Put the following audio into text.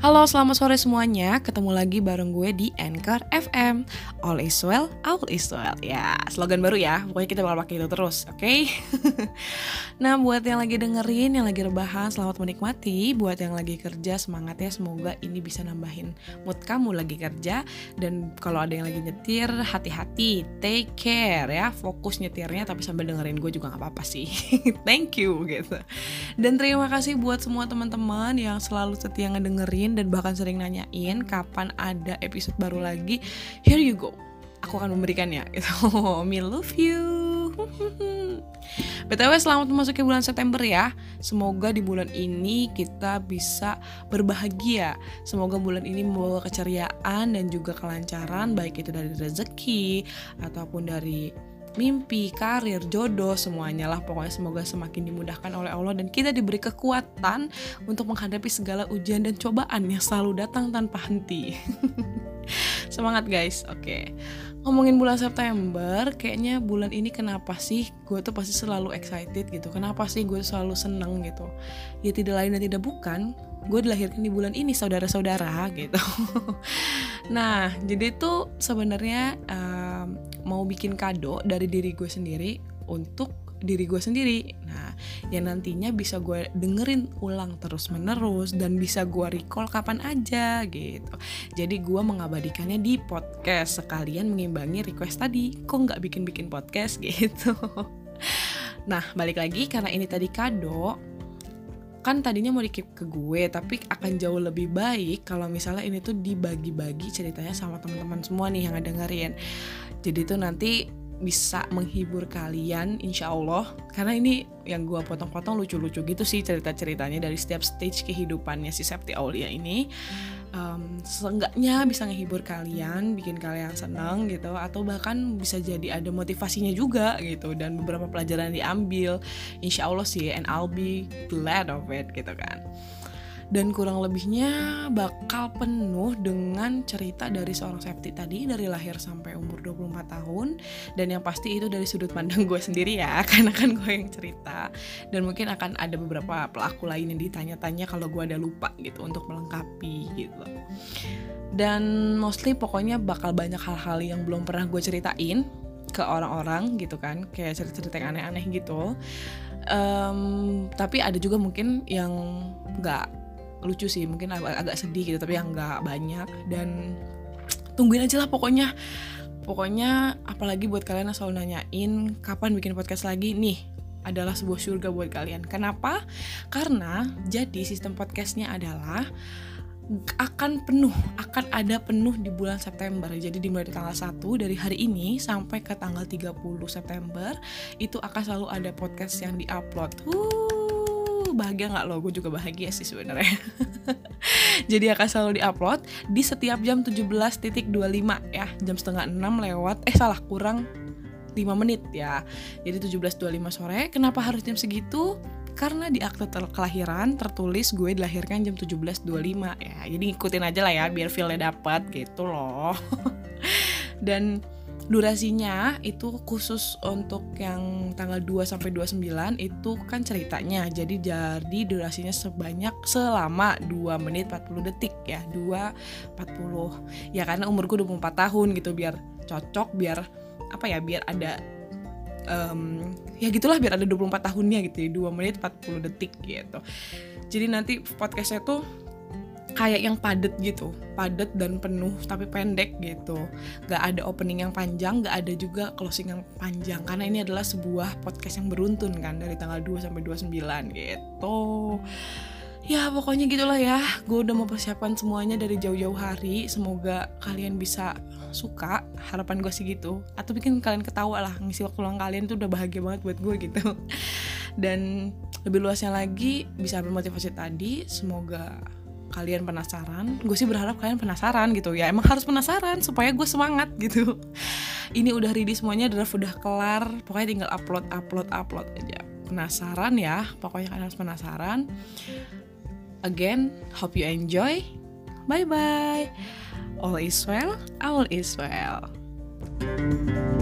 Halo, selamat sore semuanya. Ketemu lagi bareng gue di Anchor FM. All is well, all is well. Ya, slogan baru ya. Pokoknya kita bakal pakai itu terus, oke? Okay? nah, buat yang lagi dengerin, yang lagi rebahan, selamat menikmati. Buat yang lagi kerja, semangat ya. Semoga ini bisa nambahin mood kamu lagi kerja. Dan kalau ada yang lagi nyetir, hati-hati, take care ya. Fokus nyetirnya, tapi sambil dengerin gue juga gak apa-apa sih. Thank you gitu. Dan terima kasih buat semua teman-teman yang selalu setia ngedengerin dan bahkan sering nanyain kapan ada episode baru lagi. Here you go. Aku akan memberikannya gitu. Me love you. BTW selamat memasuki bulan September ya Semoga di bulan ini kita bisa berbahagia Semoga bulan ini membawa keceriaan dan juga kelancaran Baik itu dari rezeki Ataupun dari mimpi, karir, jodoh, semuanya lah pokoknya semoga semakin dimudahkan oleh Allah dan kita diberi kekuatan untuk menghadapi segala ujian dan cobaan yang selalu datang tanpa henti. Semangat guys, oke. Okay. Ngomongin bulan September, kayaknya bulan ini kenapa sih gue tuh pasti selalu excited gitu. Kenapa sih gue selalu seneng gitu. Ya tidak lain dan tidak bukan, gue dilahirkan di bulan ini saudara-saudara gitu. nah, jadi tuh sebenarnya um, mau bikin kado dari diri gue sendiri untuk diri gue sendiri. Nah, yang nantinya bisa gue dengerin ulang terus menerus dan bisa gue recall kapan aja gitu. Jadi gue mengabadikannya di podcast sekalian mengimbangi request tadi. Kok nggak bikin-bikin podcast gitu? Nah, balik lagi karena ini tadi kado, kan tadinya mau dikip ke gue tapi akan jauh lebih baik kalau misalnya ini tuh dibagi-bagi ceritanya sama teman-teman semua nih yang dengerin jadi tuh nanti bisa menghibur kalian insya Allah. Karena ini yang gue potong-potong lucu-lucu gitu sih cerita-ceritanya dari setiap stage kehidupannya si Septi Aulia ini. Um, seenggaknya bisa menghibur kalian bikin kalian senang gitu atau bahkan bisa jadi ada motivasinya juga gitu dan beberapa pelajaran diambil. Insya Allah sih and I'll be glad of it gitu kan dan kurang lebihnya bakal penuh dengan cerita dari seorang Septi tadi dari lahir sampai umur 24 tahun. Dan yang pasti itu dari sudut pandang gue sendiri ya karena kan gue yang cerita. Dan mungkin akan ada beberapa pelaku lain yang ditanya-tanya kalau gue ada lupa gitu untuk melengkapi gitu. Dan mostly pokoknya bakal banyak hal-hal yang belum pernah gue ceritain ke orang-orang gitu kan kayak cerita-cerita yang aneh-aneh gitu. Um, tapi ada juga mungkin yang nggak lucu sih mungkin ag agak sedih gitu tapi yang nggak banyak. Dan tungguin aja lah pokoknya. Pokoknya apalagi buat kalian yang selalu nanyain kapan bikin podcast lagi? Nih adalah sebuah surga buat kalian. Kenapa? Karena jadi sistem podcastnya adalah akan penuh, akan ada penuh di bulan September. Jadi dimulai dari tanggal 1 dari hari ini sampai ke tanggal 30 September itu akan selalu ada podcast yang diupload. Uh, bahagia nggak? Lo gue juga bahagia sih sebenarnya. Jadi akan selalu diupload di setiap jam 17.25 ya. Jam setengah 6 lewat eh salah kurang 5 menit ya. Jadi 17.25 sore. Kenapa harus jam segitu? Karena di akte kelahiran tertulis gue dilahirkan jam 17.25 ya. Jadi ikutin aja lah ya biar feelnya dapat gitu loh. Dan durasinya itu khusus untuk yang tanggal 2 sampai 29 itu kan ceritanya. Jadi jadi durasinya sebanyak selama 2 menit 40 detik ya. 2 40. Ya karena umurku 24 tahun gitu biar cocok biar apa ya biar ada um, ya gitulah biar ada 24 tahunnya gitu ya 2 menit 40 detik gitu jadi nanti podcastnya tuh kayak yang padet gitu padet dan penuh tapi pendek gitu. Gak ada opening yang panjang gak ada juga closing yang panjang karena ini adalah sebuah podcast yang beruntun kan dari tanggal 2 sampai 29 gitu. Ya pokoknya gitulah ya. Gue udah mau persiapan semuanya dari jauh-jauh hari. Semoga kalian bisa suka harapan gue sih gitu. Atau bikin kalian ketawa lah ngisi waktu luang kalian tuh udah bahagia banget buat gue gitu. Dan lebih luasnya lagi bisa bermotivasi tadi semoga kalian penasaran gue sih berharap kalian penasaran gitu. Ya emang harus penasaran supaya gue semangat gitu. Ini udah ready semuanya draft udah kelar. Pokoknya tinggal upload upload upload aja. Penasaran ya pokoknya kalian harus penasaran. Again hope you enjoy. Bye bye all is well all is well. thank you